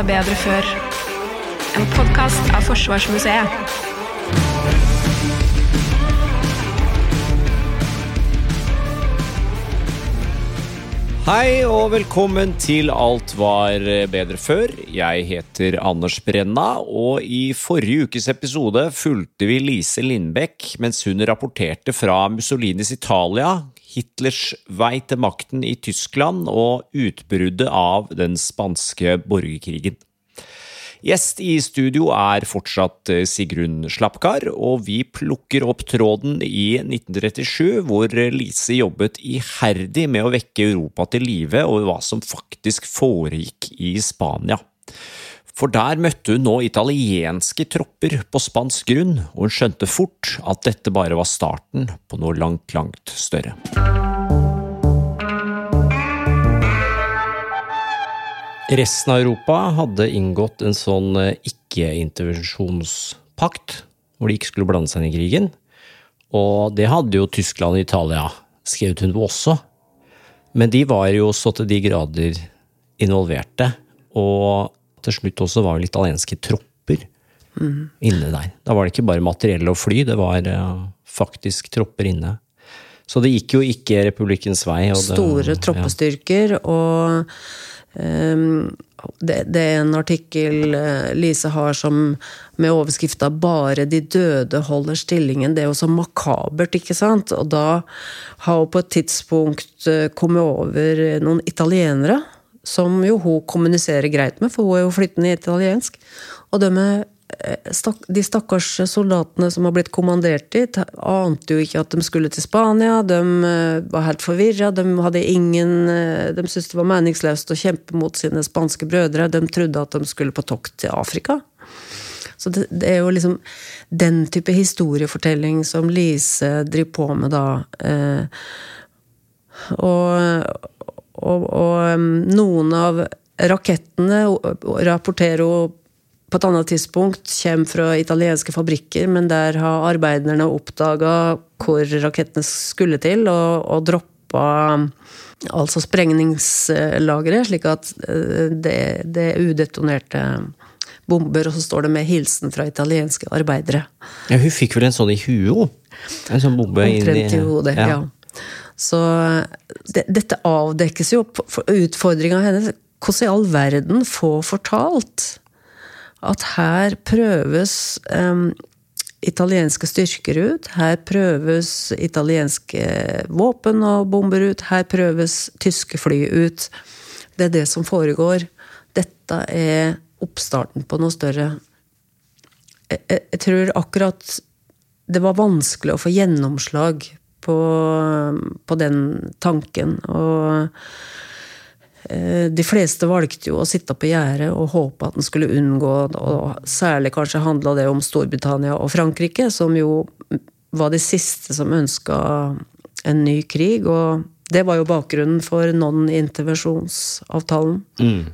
var bedre før. En podkast av Forsvarsmuseet. Hei og velkommen til Alt var bedre før. Jeg heter Anders Brenna, og i forrige ukes episode fulgte vi Lise Lindbekk mens hun rapporterte fra Mussolinis Italia, Hitlers vei til makten i Tyskland og utbruddet av den spanske borgerkrigen. Gjest i studio er fortsatt eh, Sigrun Slapkar, og vi plukker opp tråden i 1937, hvor Lise jobbet iherdig med å vekke Europa til live over hva som faktisk foregikk i Spania. For der møtte hun nå italienske tropper på spansk grunn, og hun skjønte fort at dette bare var starten på noe langt, langt større. Resten av Europa hadde inngått en sånn eh, ikke-intervensjonspakt, hvor de ikke skulle blande seg inn i krigen. Og det hadde jo Tyskland og Italia skrevet under på også. Men de var jo så til de grader involverte. Og til slutt også var italienske tropper mm. inne der. Da var det ikke bare materiell og fly, det var uh, faktisk tropper inne. Så det gikk jo ikke republikkens vei. Det, Store troppestyrker ja. og um, det, det, er en artikkel eh, Lise har som med overskrifta 'Bare de døde holder stillingen'. Det er jo så makabert, ikke sant? Og da har hun på et tidspunkt eh, kommet over noen italienere, som jo hun kommuniserer greit med, for hun er jo flyttende italiensk. Og de Eh, de stakkars soldatene som har blitt kommandert dit, ante jo ikke at de skulle til Spania. De eh, var helt forvirra. De hadde ingen eh, De syntes det var meningsløst å kjempe mot sine spanske brødre. De trodde at de skulle på tokt til Afrika. Så det, det er jo liksom den type historiefortelling som Lise driver på med da. Og, og, og noen av rakettene rapporterer hun på et annet tidspunkt kommer fra italienske fabrikker, men der har arbeiderne oppdaga hvor rakettene skulle til, og, og droppa altså sprengningslageret, slik at eh, det, det er udetonerte bomber, og så står det med 'hilsen fra italienske arbeidere'. Ja, Hun fikk vel en sånn i huet? En sånn bombe Omtrent i hodet, ja. ja. Så det, dette avdekkes jo utfordringa hennes. Hvordan i all verden få fortalt at her prøves um, italienske styrker ut. Her prøves italienske våpen og bomber ut. Her prøves tyske fly ut. Det er det som foregår. Dette er oppstarten på noe større. Jeg, jeg tror akkurat det var vanskelig å få gjennomslag på, på den tanken. Og Eh, de fleste valgte jo å sitte på gjerdet og håpe at en skulle unngå og Særlig kanskje handla det om Storbritannia og Frankrike, som jo var de siste som ønska en ny krig. Og det var jo bakgrunnen for non-intervensjonsavtalen. Mm.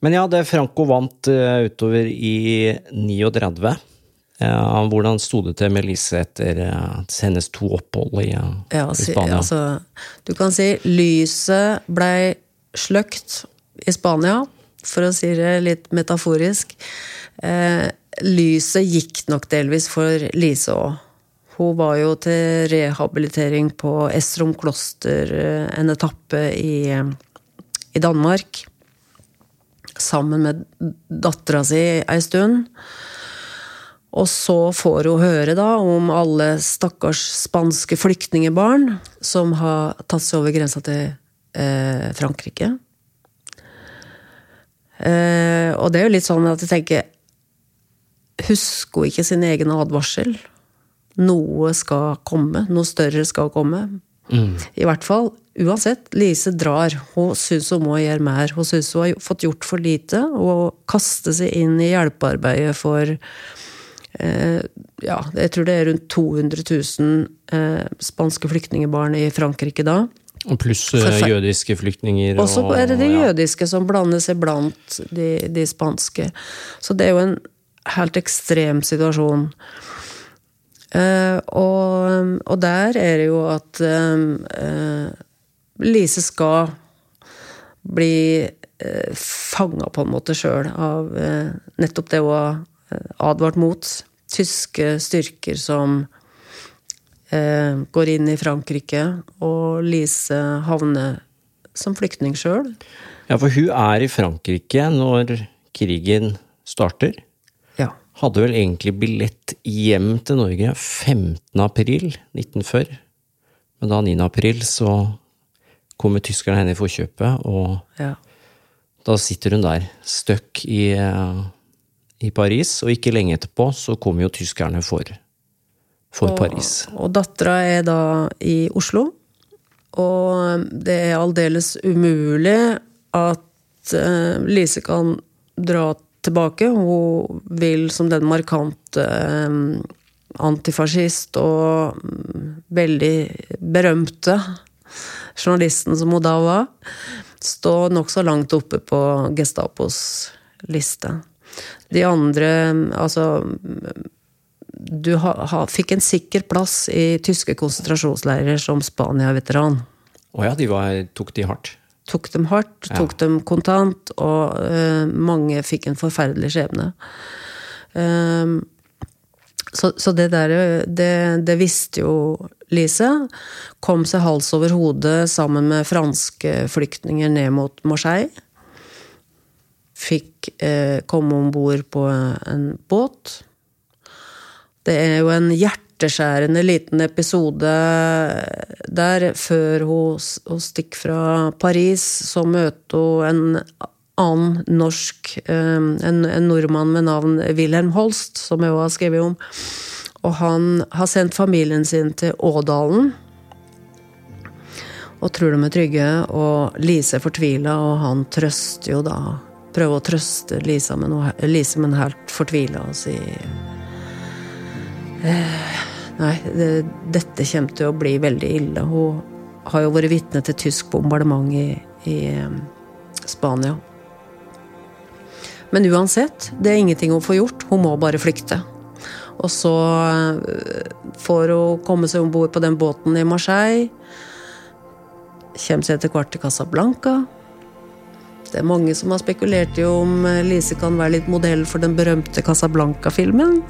Men ja, det Franco vant uh, utover i 39. Ja, hvordan sto det til med Lise etter uh, hennes to opphold i, ja, altså, i Spania? Altså, du kan si lyset blei sløkt i Spania, for å si det litt metaforisk. Eh, lyset gikk nok delvis for Lise òg. Hun var jo til rehabilitering på Estrom kloster en etappe i, i Danmark. Sammen med dattera si ei stund. Og så får hun høre da om alle stakkars spanske flyktningebarn som har tatt seg over grensa til eh, Frankrike. Eh, og det er jo litt sånn at jeg tenker Husker hun ikke sin egen advarsel? Noe skal komme. Noe større skal komme. Mm. I hvert fall. Uansett, Lise drar. Hun syns hun må gjøre mer. Hun syns hun har fått gjort for lite. Og kaste seg inn i hjelpearbeidet for ja, jeg tror det er rundt 200 000 eh, spanske flyktningebarn i Frankrike da. Og pluss uh, jødiske flyktninger. Og så er det de ja. jødiske som blandes iblant de, de, spanske. Så det er jo en helt ekstrem situasjon. Og, og, der er det jo at uh, Lise skal bli uh, fanga på en måte sjøl av eh, nettopp det hun har eh, advart mot. Tyske styrker som eh, går inn i Frankrike, og Lise havner som flyktning sjøl. Ja, for hun er i Frankrike når krigen starter. Ja. Hadde vel egentlig billett hjem til Norge 15. april 1940. Men da 9. april så kommer tyskerne henne i forkjøpet, og ja. da sitter hun der, støkk i, eh, i Paris. Og ikke lenge etterpå så kommer jo tyskerne for, for Paris. Og dattera er da i Oslo. Og det er aldeles umulig at eh, Lise kan dra tilbake. Hun vil som den markante eh, antifascist og mm, veldig berømte journalisten som hun da var, stå nokså langt oppe på Gestapos liste. De andre, altså Du ha, ha, fikk en sikker plass i tyske konsentrasjonsleirer som Spania-veteran. Å ja, de var, tok de hardt. Tok dem hardt, Ja. tok dem kontant, og uh, mange fikk en forferdelig skjebne. Ehm, så, så det der, det, det visste jo Lise. Kom seg hals over hode sammen med franske flyktninger ned mot Marseille. Fikk eh, komme om bord på en båt. Det er jo en hjerteskjærende liten episode der. Før hun, hun stikker fra Paris, så møter hun en annen norsk eh, en, en nordmann med navn Wilhelm Holst, som jeg også har skrevet om. Og han har sendt familien sin til Ådalen. Og tror de er trygge. Og Lise er fortvila, og han trøster jo da Prøver å trøste Lisa med noe, Lise, men helt fortvila og sier eh, Nei, det, dette kommer til å bli veldig ille. Hun har jo vært vitne til tysk bombardement i, i eh, Spania. Men uansett, det er ingenting hun får gjort. Hun må bare flykte. Og så eh, får hun komme seg om bord på den båten i Marseille. Kommer seg etter hvert til Casablanca. Det er mange som har spekulert i om eh, Lise kan være litt modell for den berømte Casablanca-filmen.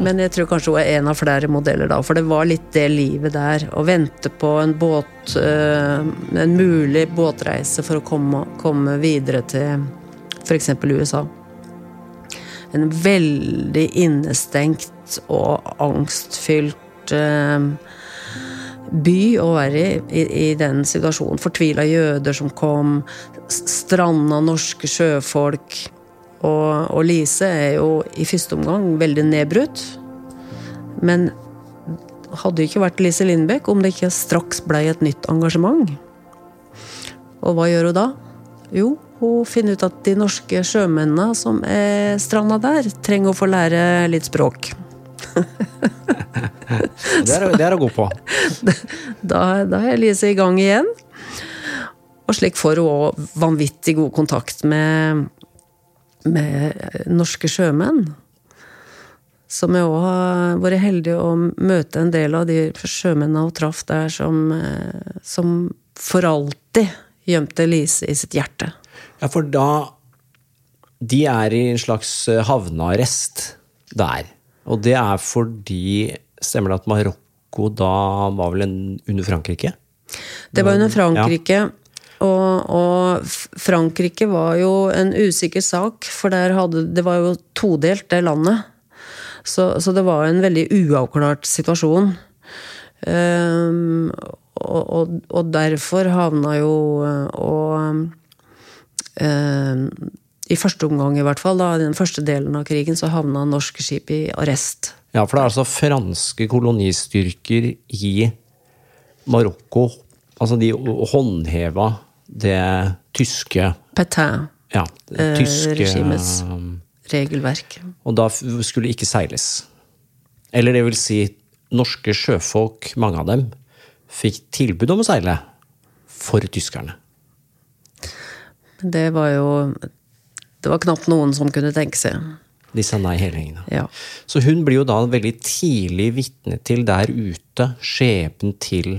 Men jeg tror kanskje hun er en av flere modeller da, for det var litt det livet der. Å vente på en båt, eh, en mulig båtreise for å komme, komme videre til f.eks. USA. En veldig innestengt og angstfylt eh, by å være i, i, i den situasjonen. Fortvila jøder som kom, stranda norske sjøfolk. Og, og Lise er jo i første omgang veldig nedbrutt. Men hadde ikke vært Lise Lindbekk om det ikke straks blei et nytt engasjement. Og hva gjør hun da? Jo, hun finner ut at de norske sjømennene som er stranda der, trenger å få lære litt språk. Det er, det er å gå på. Da, da er Elise i gang igjen. Og slik får hun òg vanvittig god kontakt med, med norske sjømenn. Som jeg òg har vært heldig å møte en del av de sjømennene hun traff der, som, eh, som for alltid gjemte Elise i sitt hjerte. Ja, for da De er i en slags eh, havnearrest der. Og det er fordi Stemmer det at Marokko da var vel en, under Frankrike? Det var under Frankrike. Og, og Frankrike var jo en usikker sak, for der hadde, det var jo todelt, det landet. Så, så det var en veldig uavklart situasjon. Um, og, og, og derfor havna jo Og ehm, i første omgang, i hvert fall, da, den første delen av krigen, så havna norske skip i arrest. Ja, for det er altså franske kolonistyrker i Marokko. Altså de håndheva det tyske Petain, Ja, det Eh, tyske regimets. regelverk. Og da skulle skulle ikke seiles. Eller det vil si, norske sjøfolk, mange av dem, fikk tilbud om å seile for tyskerne. Det var jo Det var knapt noen som kunne tenke seg. De sa nei hele gjengen. Ja. Så hun blir jo da veldig tidlig vitne til der ute skjebnen til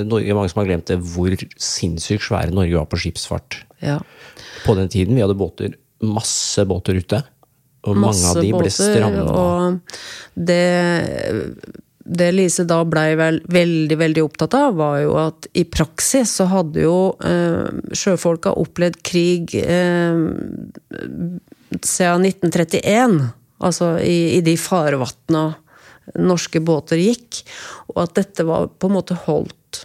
Norge, mange som har glemt det, hvor sinnssykt svære Norge var på skipsfart. Ja. På den tiden. Vi hadde båter, masse båter ute. Og mange av de ble stranda. Og det, det Lise da blei vel veldig, veldig opptatt av, var jo at i praksis så hadde jo eh, sjøfolka opplevd krig eh, siden 1931. Altså i, i de farvatna norske båter gikk. Og at dette var på en måte holdt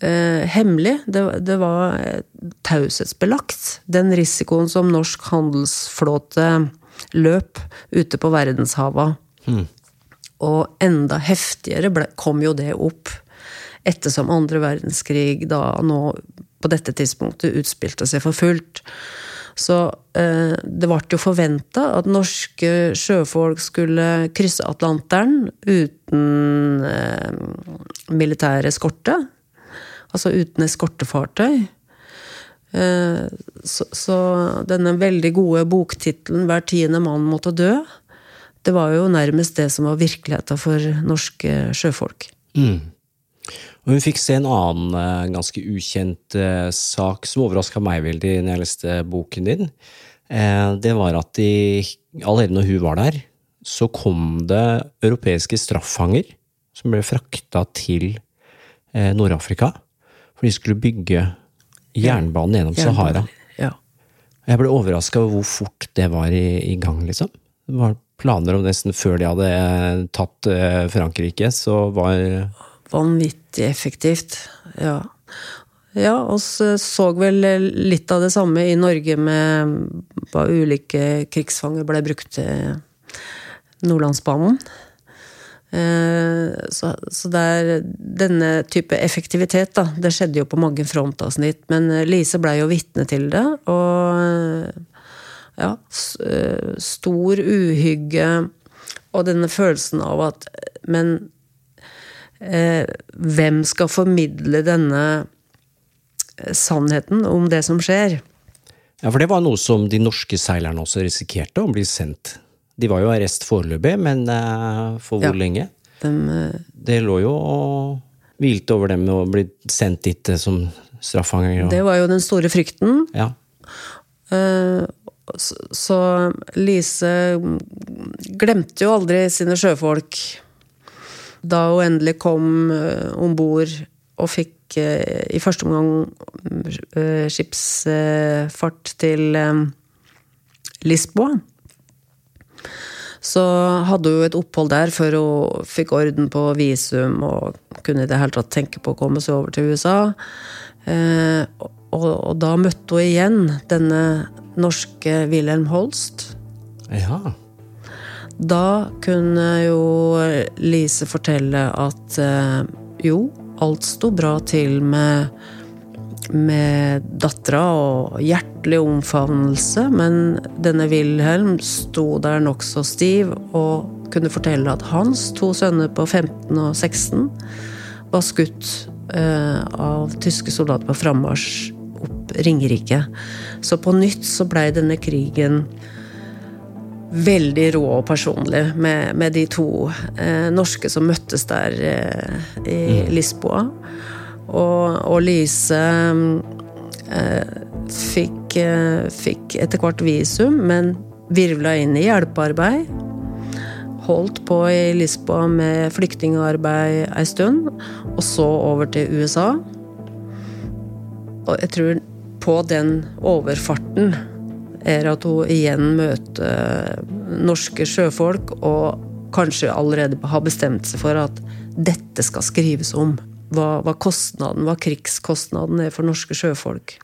eh, hemmelig. Det, det var eh, taushetsbelagt. Den risikoen som norsk handelsflåte løp ute på verdenshava. Og enda heftigere ble, kom jo det opp ettersom andre verdenskrig da nå på dette tidspunktet utspilte seg for fullt. Så eh, det ble jo forventa at norske sjøfolk skulle krysse Atlanteren uten eh, militær eskorte. Altså uten eskortefartøy. Eh, så, så denne veldig gode boktittelen 'Hver tiende mann måtte dø', det var jo nærmest det som var virkeligheten for norske sjøfolk. Og hun fikk se en annen eh, ganske ukjent eh, sak som overraska meg veldig når jeg leste boken din. Eh, det var at de, allerede når hun var der, så kom det europeiske straffanger som ble frakta til Nord-Afrika. For de skulle bygge jernbanen gjennom Sahara. Ja. Jeg ble overraska over hvor fort det var i, i gang, liksom. Det var planer om nesten før de hadde eh, tatt eh, Frankrike, så var Vanvittig effektivt. Ja. Ja, og så vel litt av det samme i Norge med hva ulike krigsfanger ble brukt til Nordlandsbanen. Eh, Så, så det er denne type effektivitet, da. Det skjedde jo på mange frontavsnitt. Men Lise blei jo vitne til det, og ja, eh, stor uhygge. Og denne følelsen av at Men eh, hvem skal formidle denne eh, sannheten om det som skjer? Ja, for det var noe som de norske seilerne også risikerte å bli sendt. De var jo arrest foreløpig, men eh, for hvor Ja. lenge? Dem, eh, Det lå jo og hvilte over dem å bli sendt dit som straffanger. Og, det var jo den store frykten. ja. Eh, Så Lise glemte jo aldri sine sjøfolk. Da hun endelig kom om bord og fikk eh, i første omgang eh, skipsfart til eh, Lisboa. Så hadde hun et opphold der før hun fikk orden på visum og kunne i det hele tatt tenke på å komme seg over til USA. Eh, og da møtte hun igjen denne norske Wilhelm Holst. ja. Da kunne jo Lise fortelle at eh, jo, alt sto bra til med, med dattera og hjertelig omfavnelse, men denne Wilhelm sto der nokså stiv og kunne fortelle at hans to sønner på 15 og 16 var skutt eh, av tyske soldater på frammarsj opp Ringerike. Så på nytt så blei denne krigen veldig rå og personlig med, med de to eh, norske som møttes der eh, i Lisboa. Og, og Lise eh, fikk, eh, fikk etter hvert visum, men virvla inn i hjelpearbeid. Holdt på i Lisboa med flyktningarbeid ei stund, og så over til USA. Og jeg tror på den overfarten er at hun igjen møter norske sjøfolk, og kanskje allerede har bestemt seg for at dette skal skrives om. Hva, hva kostnaden, hva krigskostnaden er for norske sjøfolk.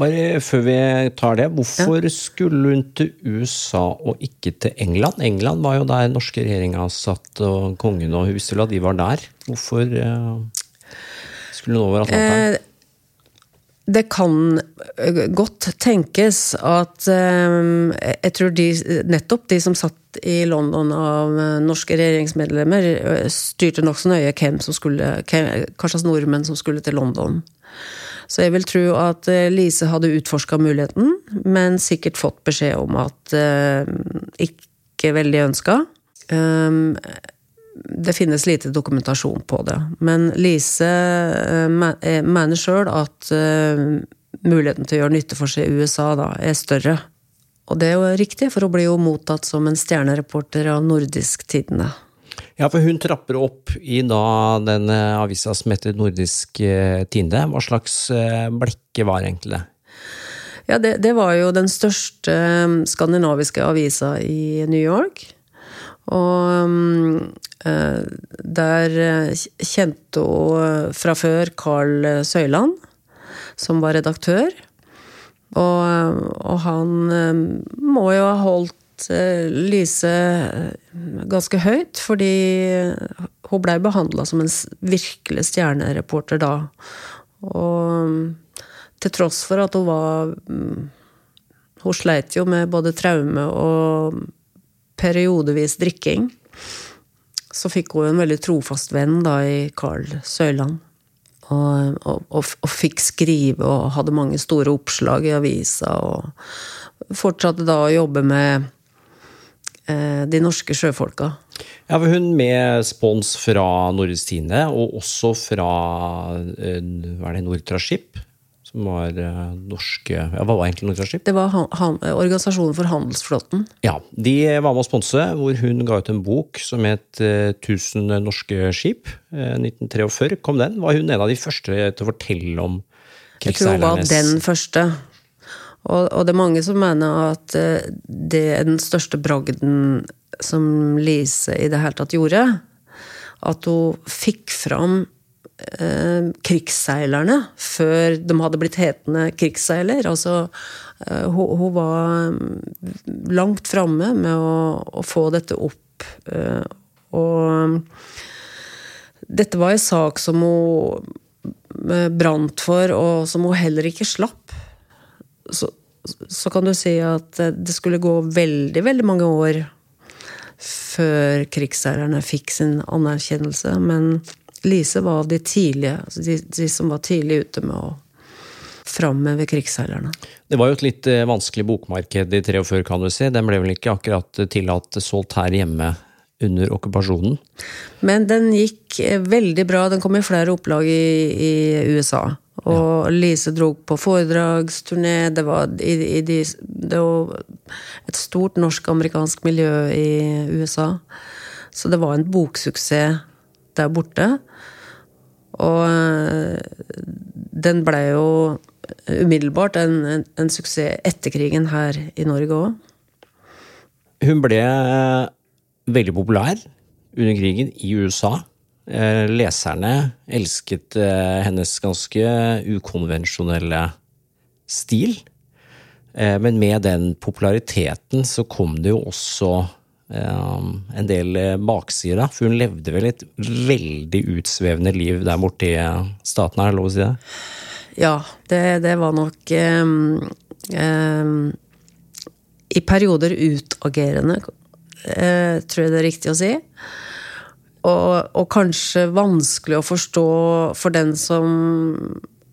Bare før vi tar det, hvorfor skulle hun til USA og ikke til England? England var jo der norske regjeringa satt, og kongen og at de var der. Hvorfor eh, skulle hun over Atlanteren? Eh, det kan eh, godt tenkes at eh, Jeg tror de, nettopp de som satt i London av eh, norske regjeringsmedlemmer, styrte nokså nøye hvem som skulle Hva slags nordmenn som skulle til London. Så jeg vil tro at Lise hadde utforska muligheten, men sikkert fått beskjed om at ikke veldig ønska. Det finnes lite dokumentasjon på det. Men Lise eh, eh, mener sjøl at eh, muligheten til å gjøre nytte for seg i USA da, er større. Og det er jo riktig, for hun blir jo mottatt som en stjernereporter av Nordisk-tidene. Ja, for hun trapper opp i da den avisa som heter Nordisk Tinde. Hva slags blekke var egentlig det? Ja, det, det var jo den største skandinaviske avisa i New York. Og mm, eh, der eh, kjente hun fra før Carl Søyland, som var redaktør. Og, eh, og han eh, må jo ha holdt eh, Lise eh, ganske høyt, fordi hun blei behandla som en virkelig stjernereporter da. Og mm, til tross for at hun var mm, Hun sleit jo med både traume og periodevis drikking. Så fikk hun en veldig trofast venn da i Carl Søyland. Og, og, og, fikk skrive og hadde mange store oppslag i avisa. Og fortsatte da å jobbe med eh, de norske sjøfolka. Ja, for hun med spons fra Nordisk Tine, og også fra eh, hva Nortraship, som var eh, norske Ja, hva var egentlig Nortraship? Det var han, han, Organisasjonen for handelsflåten. Ja, de var med å sponse, hvor hun ga ut en bok som het eh, 1000 norske skip. Eh, 1943 kom den. Var hun en av de første til å fortelle om Jeg tror hun var den første. Og, og det er mange som mener at eh, det er den største bragden som Lise i det hele tatt gjorde. At hun fikk fram eh, krigsseilerne før de hadde blitt hetende krigsseiler. Altså, eh, hun, hun var mm, langt framme med å, å få dette opp. Eh, og dette var en sak som hun eh, brant for, og som hun heller ikke slapp. Så, så kan du si at eh, det skulle gå veldig, veldig mange år før krigsseilerne fikk sin anerkjennelse. Men Lise var de tidlige, altså de, de som var tidlig ute med å framheve krigsseilerne. Det var jo et litt eh, vanskelig bokmarked i 43, kan du si. Den ble vel ikke akkurat tillatt solgt her hjemme under okkupasjonen? Men den gikk eh, veldig bra. Den kom i flere opplag i, i USA. Og Lise dro på foredragsturné. Det var, i, i de, det var et stort norsk-amerikansk miljø i USA. Så det var en boksuksess der borte. Og eh, den ble jo umiddelbart en, en, en suksess etter krigen her i Norge òg. Hun ble veldig populær under krigen i USA. Eh, Leserne elsket eh, hennes ganske ukonvensjonelle stil. Eh, Men med den populariteten så kom det jo også eh, en del eh, baksider, da. For hun levde vel et veldig utsvevende liv der borte i eh, staten, er det lov å si det? Ja, det, det var nok ehm, ehm, I perioder utagerende, eh, tror jeg det er riktig å si. Og, og kanskje vanskelig å forstå for den som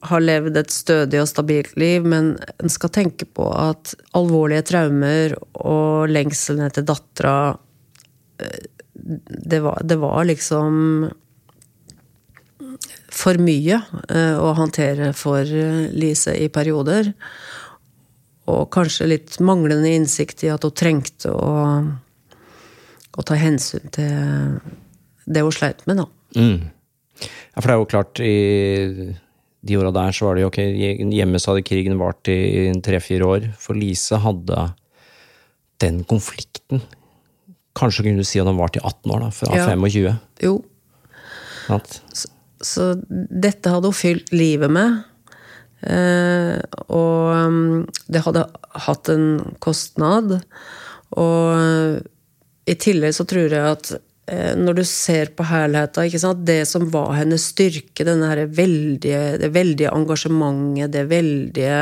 har levd et stødig og stabilt liv, men en skal tenke på at alvorlige traumer og lengselen etter dattera eh, det det var liksom for mye eh, å håndtere for eh, Lise i perioder. Og kanskje litt manglende innsikt i at hun trengte å, å ta hensyn til det hun sleit med, da. Mm. Ja, for det er jo klart, i de åra der så var det jo ok, hjemme så hadde krigen vart i tre-fire år. For Lise hadde den konflikten Kanskje kunne du si at den varte i 18 år, da, fra Ja. 25. Jo, Så, Så dette hadde hun fylt livet med. Eh, og mm, det hadde hatt en kostnad. Og i tillegg så tror jeg at når du ser på herligheta, det som var hennes styrke, veldige, det veldige engasjementet, det veldige,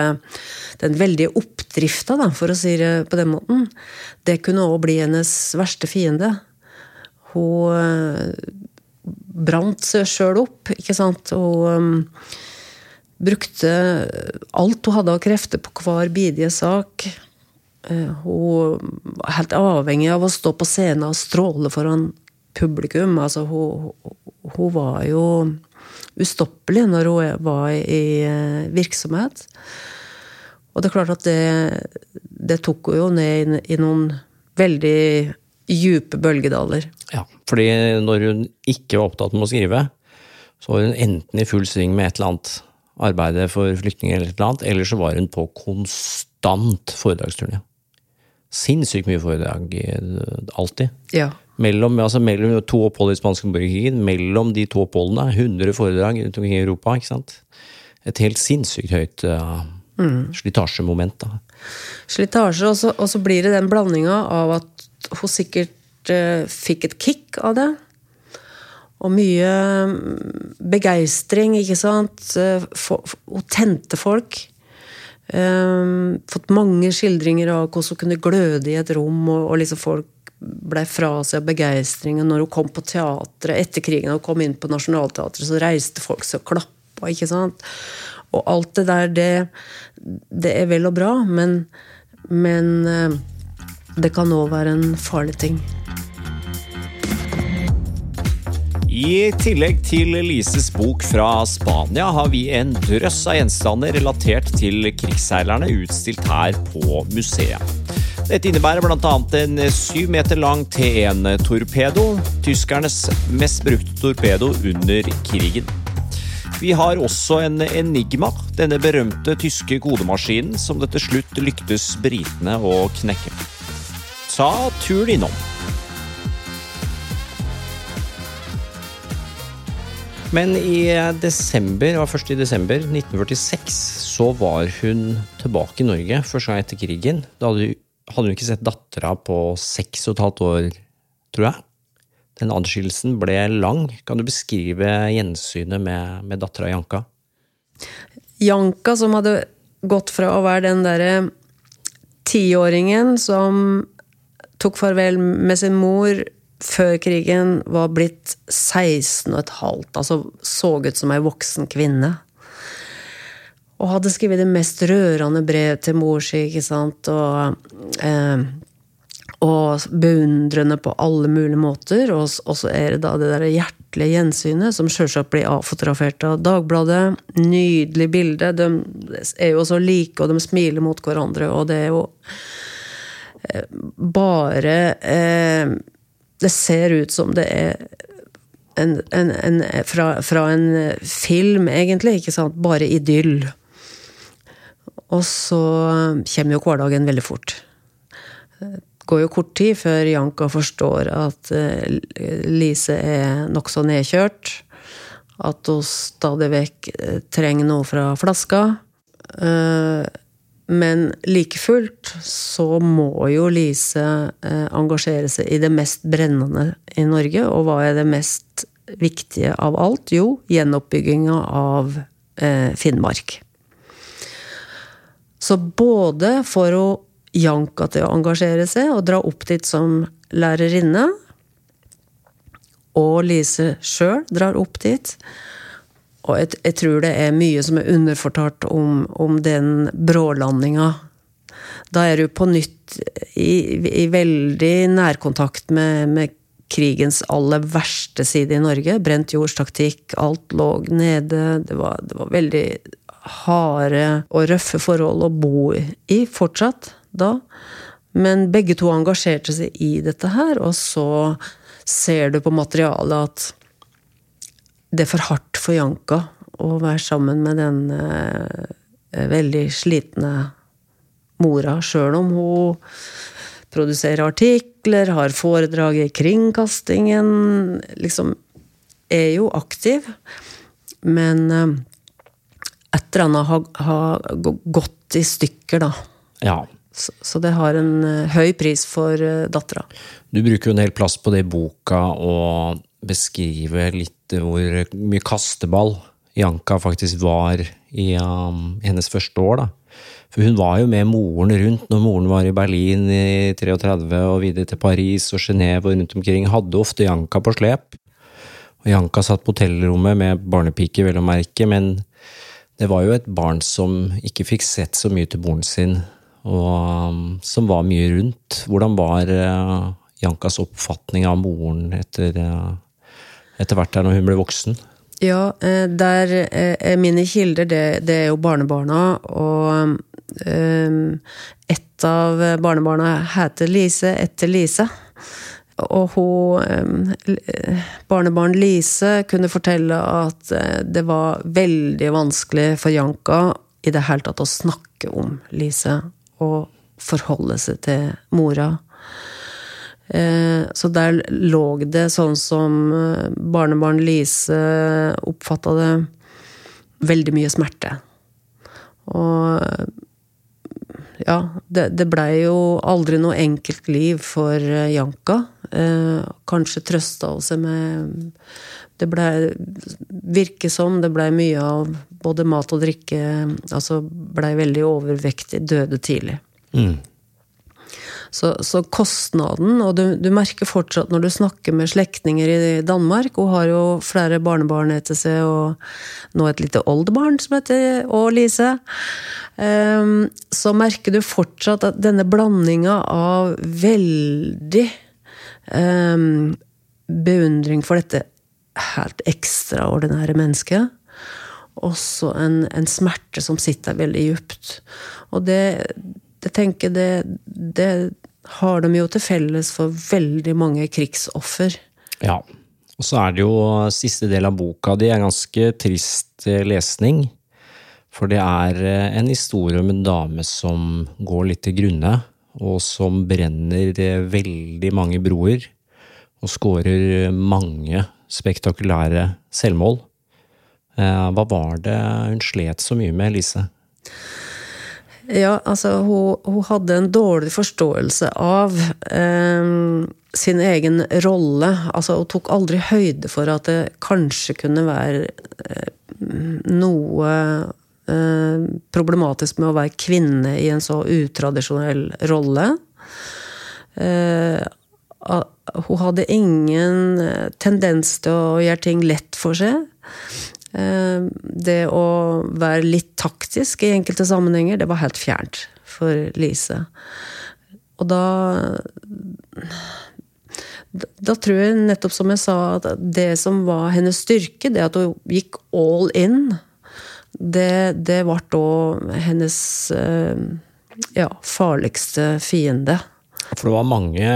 den veldige oppdrifta, for å si det på den måten, det kunne òg bli hennes verste fiende. Hun eh, brant seg sjøl opp, ikke sant. Og um, brukte alt hun hadde av krefter på hver bidige sak. Eh, hun var helt avhengig av å stå på scenen og stråle foran publikum. Altså, hun, hun var jo ustoppelig når hun var i eh, virksomhet. Og det er klart at det, det tok henne jo ned i, i noen veldig dype bølgedaler. Ja, fordi når hun ikke var opptatt med å skrive, så var hun enten i full sving med et eller annet arbeid for flyktninger, eller et eller annet, eller så var hun på konstant foredragsturné. Sinnssykt mye foredrag. eh, Alltid. Ja. Mellom, altså mellom to opphold i spanske borgerkrigen, mellom de to oppholdene, 100 foredrag rundt omkring i Europa. ikke sant? Et helt sinnssykt høyt uh, slitasjemoment. da. Slitasje, og så, blir det den blandinga av at hun sikkert uh, fikk et kick av det. Og mye mm, begeistring, ikke sant. Eh, Hun tente folk. Um, fått mange skildringer av hvordan hun kunne gløde i et rom, og, og liksom folk blei fra seg av begeistring. Og når hun kom på teatret etter krigen og kom inn på Nationaltheatret, så reiste folk seg og klappa. ikke sant? Og alt det der, det, det er vel og bra, men, men eh, det kan òg være en farlig ting. I tillegg til Lises bok fra Spania har vi en drøss av gjenstander relatert til krigsseilerne utstilt her på museet. Dette innebærer bl.a. en syv meter lang T1-torpedo, tyskernes mest brukte torpedo under krigen. Vi har også en Enigma, denne berømte tyske kodemaskinen som det til slutt lyktes britene å knekke. Ta turen innom. Men i desember, det var først i desember 1946 så var hun tilbake i Norge først etter krigen. Da hadde hadde hun ikke sett dattera på seks og et halvt år, tror jeg. Den adskillelsen ble lang. Kan du beskrive gjensynet med, med dattera Janka? Janka, som hadde gått fra å være den derre tiåringen som tok farvel med sin mor før krigen, var blitt 16 og et halvt. Altså så ut som ei voksen kvinne. Og hadde skrevet det mest rørende brev til mor si, ikke sant. Og, eh, og beundrende på alle mulige måter. Og, så er det da det der hjertelige gjensynet, som sjølsagt blir avfotografert av Dagbladet. Nydelig bilde. De er jo så like, og de smiler mot hverandre, og det er jo eh, bare eh, Det ser ut som det er en, en, en, fra, fra en film, egentlig. ikke sant? Bare idyll. Og så kommer jo hverdagen veldig fort. Det går jo kort tid før Janka forstår at eh, Lise er nokså nedkjørt. At hun stadig vekk eh, trenger noe fra flaska. Eh, Men like fullt så må jo Lise engasjere seg i det mest brennende i Norge. Og hva er det mest viktige av alt? Jo, gjenoppbygginga av Finnmark. Så både får hun Janka til å engasjere seg og dra opp dit som lærerinne, og Lise sjøl drar opp dit. Og jeg, jeg tror det er mye som er underfortalt om, om den brålandinga. Da er du på nytt i, i veldig nærkontakt med, med krigens aller verste side i Norge. Brent jordstaktikk, alt lå nede. Det var, det var veldig harde og røffe forhold å bo i fortsatt da. Men begge to engasjerte seg i dette her, og så ser du på materialet at det er for hardt for Janka å være sammen med den eh, veldig slitne mora, sjøl om hun produserer artikler, har foredrag i kringkastingen, liksom er jo aktiv. Men eh, et eller annet har, har gått i stykker, da. Ja. Så, så det har en eh, høy pris for uh, dattera. Du bruker jo en hel plass på det i boka og beskrive litt hvor mye kasteball Janka faktisk var i um, hennes første år. da. For hun var jo med moren rundt når moren var i Berlin i 33 og videre til Paris og Genéve og rundt omkring. Hadde ofte Janka på slep. Og Janka satt på hotellrommet med barnepike, vel å merke, men det var jo et barn som ikke fikk sett så mye til moren sin, og um, som var mye rundt. Hvordan var uh, Jankas oppfatning av moren etter, etter hvert der når hun ble voksen? Ja, der er mine kilder, det, det er jo barnebarna. Og ett av barnebarna heter Lise etter Lise. Og hun Barnebarn Lise kunne fortelle at det var veldig vanskelig for Janka i det hele tatt å snakke om Lise. Og forholde seg til mora. Så der lå det, sånn som barnebarn Lise oppfatta det, veldig mye smerte. Og ja, det, det blei jo aldri noe enkelt liv for Janka. Kanskje trøsta hun seg med Det blei Virker som det blei mye av både mat og drikke. Altså blei veldig overvektig, døde tidlig. Mm. Så, så, kostnaden Og du, du, merker fortsatt når du snakker med slektninger i Danmark Hun har jo flere barnebarn etter seg, og nå et lite oldebarn som heter og Lise. Um, så merker du fortsatt at denne blandinga av veldig um, beundring for dette helt ekstraordinære mennesket, også en, en smerte som sitter veldig djupt. Og det jeg tenker det, det har de jo til felles for veldig mange krigsoffer. Ja. Og så er det jo siste del av boka di er ganske trist eh, lesning. For det er eh, en historie om en dame som går litt til grunne, og som brenner eh, veldig mange broer. Og skårer mange spektakulære selvmål. Hva var det hun slet så mye med, Lise? Ja, altså hun, hun, hadde en dårlig forståelse av eh, sin egen rolle. Altså hun tok aldri høyde for at det kanskje kunne være eh, noe eh, problematisk med å være kvinne i en så utradisjonell rolle. Eh, hun hadde ingen eh, tendens til å gjøre ting lett for seg. Eh, det å være litt taktisk i enkelte sammenhenger, det var helt fjernt for Lise. Og da Da tror jeg nettopp som jeg sa, at det som var hennes styrke, det at hun gikk all in, det, det ble da hennes eh, ja, farligste fiende. For det var mange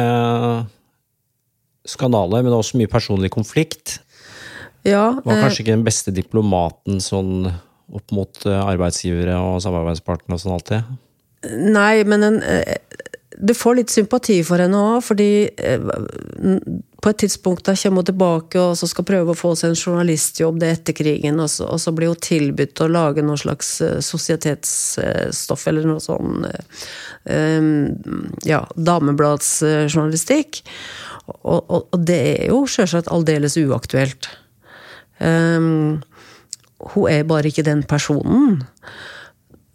skandaler, men også mye personlig konflikt. Ja, var eh, kanskje ikke den beste diplomaten sånn opp mot eh, arbeidsgivere og samarbeidspartnere og sånn alltid? Nei, men en, eh, du får litt sympati for henne òg, fordi på et tidspunkt da kommer hun tilbake og så skal prøve å få seg en journalistjobb det etter krigen, og så, og så blir hun tilbudt å lage noe slags sosietetsstoff eller noe sånn ja, damebladsjournalistikk. Og, og, og det er jo sjølsagt aldeles uaktuelt. Um, hun er bare ikke den personen.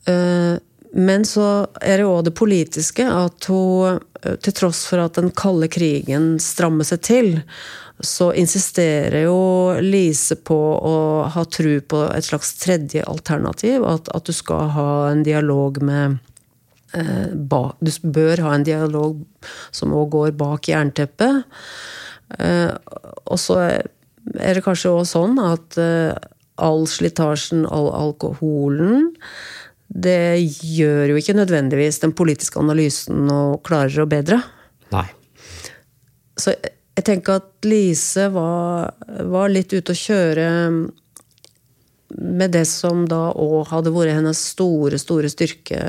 Uh, men så er det òg det politiske, at hun, eh, til tross for at den kalde krigen strammer seg til, så insisterer jo Lise på å ha tro på et slags tredje alternativ. At, at du skal ha en dialog med eh, ba, Du bør ha en dialog som òg går bak jernteppet. Eh, og så er det kanskje òg sånn at uh, all slitasjen, all alkoholen, det gjør jo ikke nødvendigvis den politiske analysen noe klarere og bedre. Nei. Så jeg tenker at Lise var, var litt ute å kjøre med det som da òg hadde vært hennes store, store styrke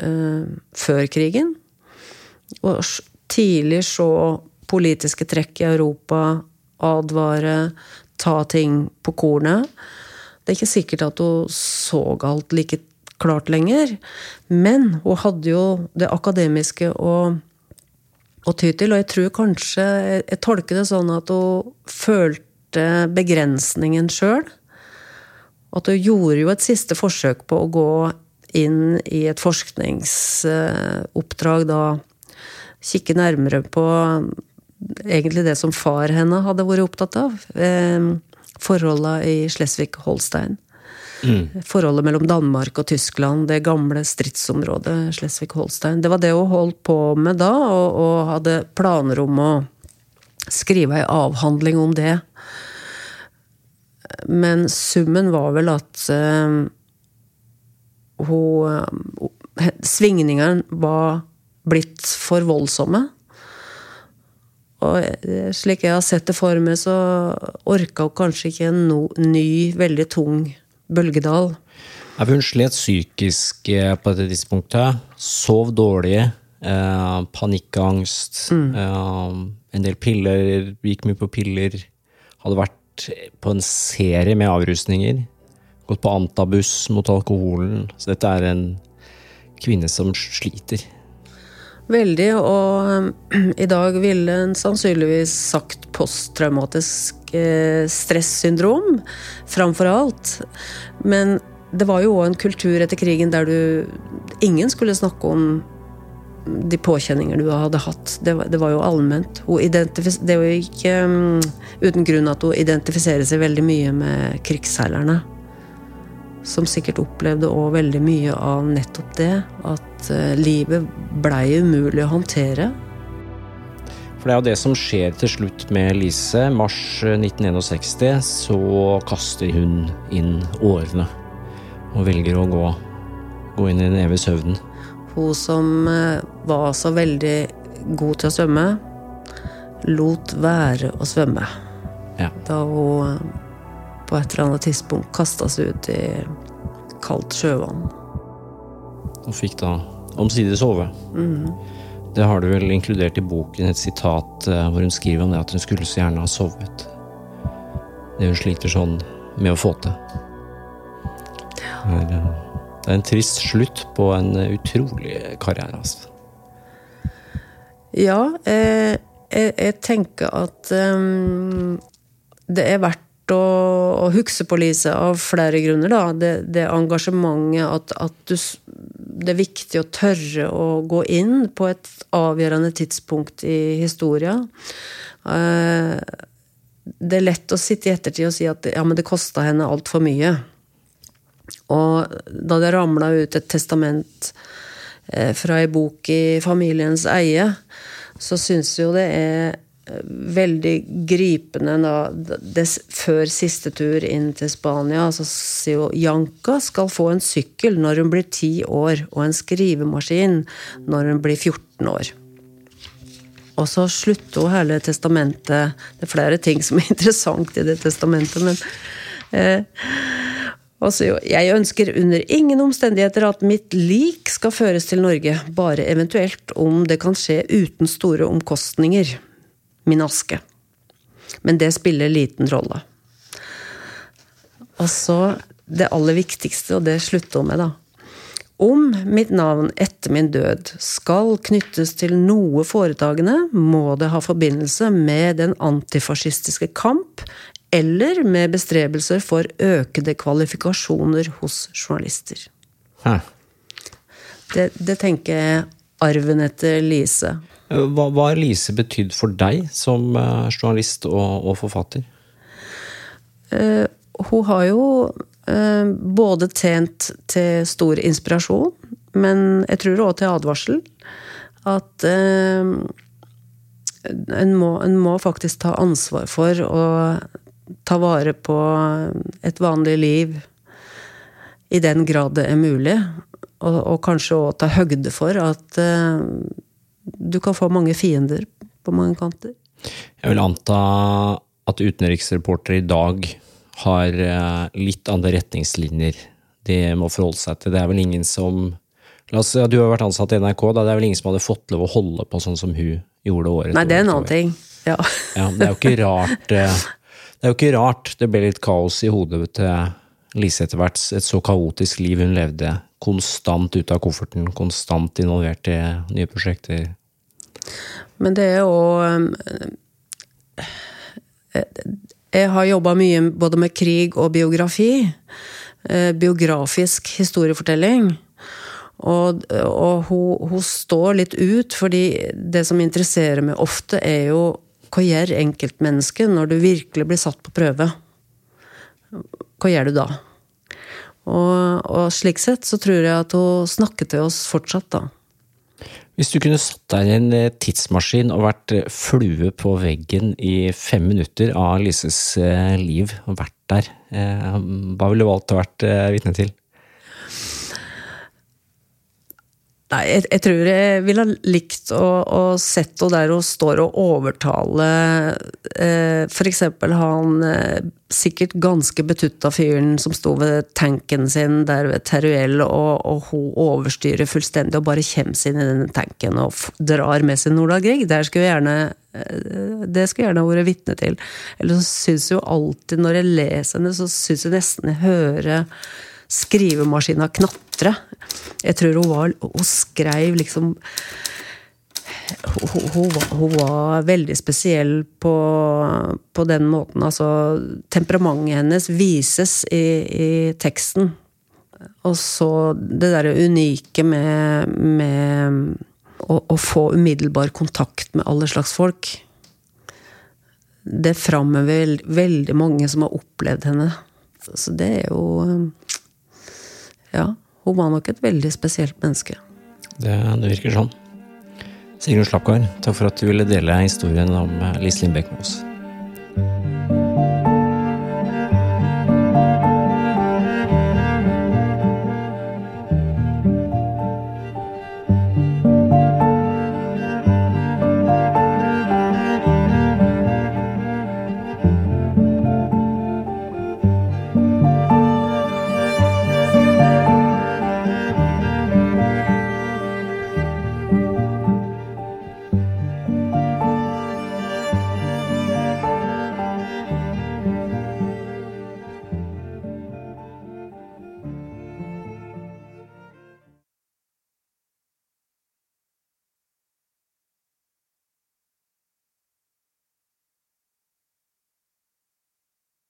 eh, før krigen. Og tidlig så politiske trekk i Europa advare, ta ting på kornet. Det er ikke sikkert at hun så alt like klart lenger, men hun hadde jo det akademiske å, ty til. Og jeg tror kanskje Jeg tolker det sånn at hun følte begrensningen sjøl. At hun gjorde jo et siste forsøk på å gå inn i et forskningsoppdrag da. Kikke nærmere på egentlig det som far henne hadde vært opptatt av. Eh, Forholda i Slesvig-Holstein. Forholdet mellom Danmark og Tyskland, det gamle stridsområdet Slesvig-Holstein. Det var det hun holdt på med da, og, og hadde planer om å skrive ei avhandling om det. Men summen var vel at uh, hun uh, Svingningene var blitt for voldsomme. Og eh, slik jeg har sett det for meg, så orka hun kanskje ikke en no, ny, veldig tung bølgedal. Ja, hun slet psykisk på dette tidspunktet. Sov dårlig. Eh, panikkangst. Mm. Eh, en del piller. Gikk mye på piller. Hadde vært på en serie med avrusninger. Gått på antabus mot alkoholen. Så dette er en kvinne som sliter. Veldig, og i dag ville en sannsynligvis sagt posttraumatisk eh, stressyndrom framfor alt. Men det var jo òg en kultur etter krigen der du Ingen skulle snakke om de påkjenninger du hadde hatt. Det var, det var jo allment. det jo ikke um, uten grunn at hun identifiserer seg veldig mye med krigsseilerne som sikkert opplevde òg veldig mye av nettopp det. At uh, livet blei umulig å håndtere. For det er jo det som skjer til slutt med Lise. Mars 1961 eh, så kaster hun inn årene. Og velger å gå, gå inn i den evige søvnen. Hun som uh, var så veldig god til å svømme, lot være å svømme. Ja. Da hun på et eller annet tidspunkt kasta seg ut i kaldt sjøvann. Og fikk da omsider sove. Mm. Det har du vel inkludert i boken et sitat eh, hvor hun skriver om det at hun skulle så gjerne ha sovet. Det hun sliter sånn med å få til. Det er, eh, det er en trist slutt på en utrolig karriere, altså. Ja, eh, jeg, jeg, tenker at um, det er verdt å, å huske på Lise av flere grunner. Da. Det, det engasjementet at, at du, det er viktig å tørre å gå inn på et avgjørende tidspunkt i historia. Eh, det er lett å sitte i ettertid og si at ja, men det kosta henne altfor mye. Og da det ramla ut et testament eh, fra ei bok i familiens eie, så syns jo det er veldig gripende da, des, før siste tur inn til Spania. Så sier Janka skal få en sykkel når hun blir ti år, og en skrivemaskin når hun blir 14 år. Og så slutter hun hele testamentet Det er flere ting som er interessant i det testamentet, men eh, og så Jeg ønsker under ingen omstendigheter at mitt lik skal føres til Norge, bare eventuelt om det kan skje uten store omkostninger min aske. Men det spiller liten rolle. Og så det aller viktigste, og det slutter hun med, da. Om mitt navn etter min død skal knyttes til noe foretagende, må det ha forbindelse med den antifascistiske kamp eller med bestrebelser for økede kvalifikasjoner hos journalister. Det, det tenker jeg arven etter Lise. Hva, hva har Lise betydd for deg som uh, journalist og, og forfatter? Uh, hun har jo uh, både tjent til stor inspirasjon, men jeg tror òg til advarsel. At en må, en, må, faktisk ta ansvar for å ta vare på et vanlig liv i den grad det er mulig. Og, og kanskje òg ta høgde for at du kan få mange fiender på mange kanter. Jeg vil anta at utenriksreportere i dag har eh, litt andre retningslinjer de må forholde seg til. Det er vel ingen som La oss, ja, Du har vært ansatt i NRK. Da. Det er vel ingen som hadde fått lov å holde på sånn som hun gjorde året Nei, det er en annen ting. Ja. ja. Det er jo ikke rart eh, Det er jo ikke rart det ble litt kaos i hodet til Lise etter hvert. Et så kaotisk liv hun levde. Konstant ut av kofferten, konstant involvert i nye prosjekter. Men det er jo Jeg har jobba mye både med krig og biografi. Eh, biografisk historiefortelling. Og, og hun, hun, står litt ut, fordi det som interesserer meg ofte, er jo hva gjør enkeltmennesket når du virkelig blir satt på prøve? Hva gjør du da? Og, og slik sett så tror jeg at hun snakket til oss fortsatt, da. Hvis du kunne satt deg i en eh, tidsmaskin og vært eh, flue på veggen i fem minutter av Lises eh, liv, og vært der, hva ville du valgt å vært vitne til? Nei, jeg, jeg, tror jeg ville ha likt å, å sett henne der hun står og overtaler eh, eksempel han eh, sikkert ganske betutta fyren som sto ved tanken sin der ved Teruel, og, og hun overstyrer fullstendig og bare kommer seg inn i den tanken og drar med seg Nordahl Grieg. Der skulle jeg gjerne eh, det skulle jeg gjerne vært vitne til. Eller så syns jeg jo alltid, når jeg leser henne, så syns jeg nesten jeg hører skrivemaskina knatre. Jeg tror hun var Hun skrev liksom hun, hun, hun, var veldig spesiell på, på, den måten. Altså, temperamentet hennes vises i, i teksten. Og så det derre unike med, med å, å, få umiddelbar kontakt med alle slags folk. Det framhever veldig mange som har opplevd henne. Så det er jo ja, hun var nok et veldig spesielt menneske. Det, det virker sånn. Sigrun Slapgard, takk for at du ville dele historien om eh, Liselin Bech med oss.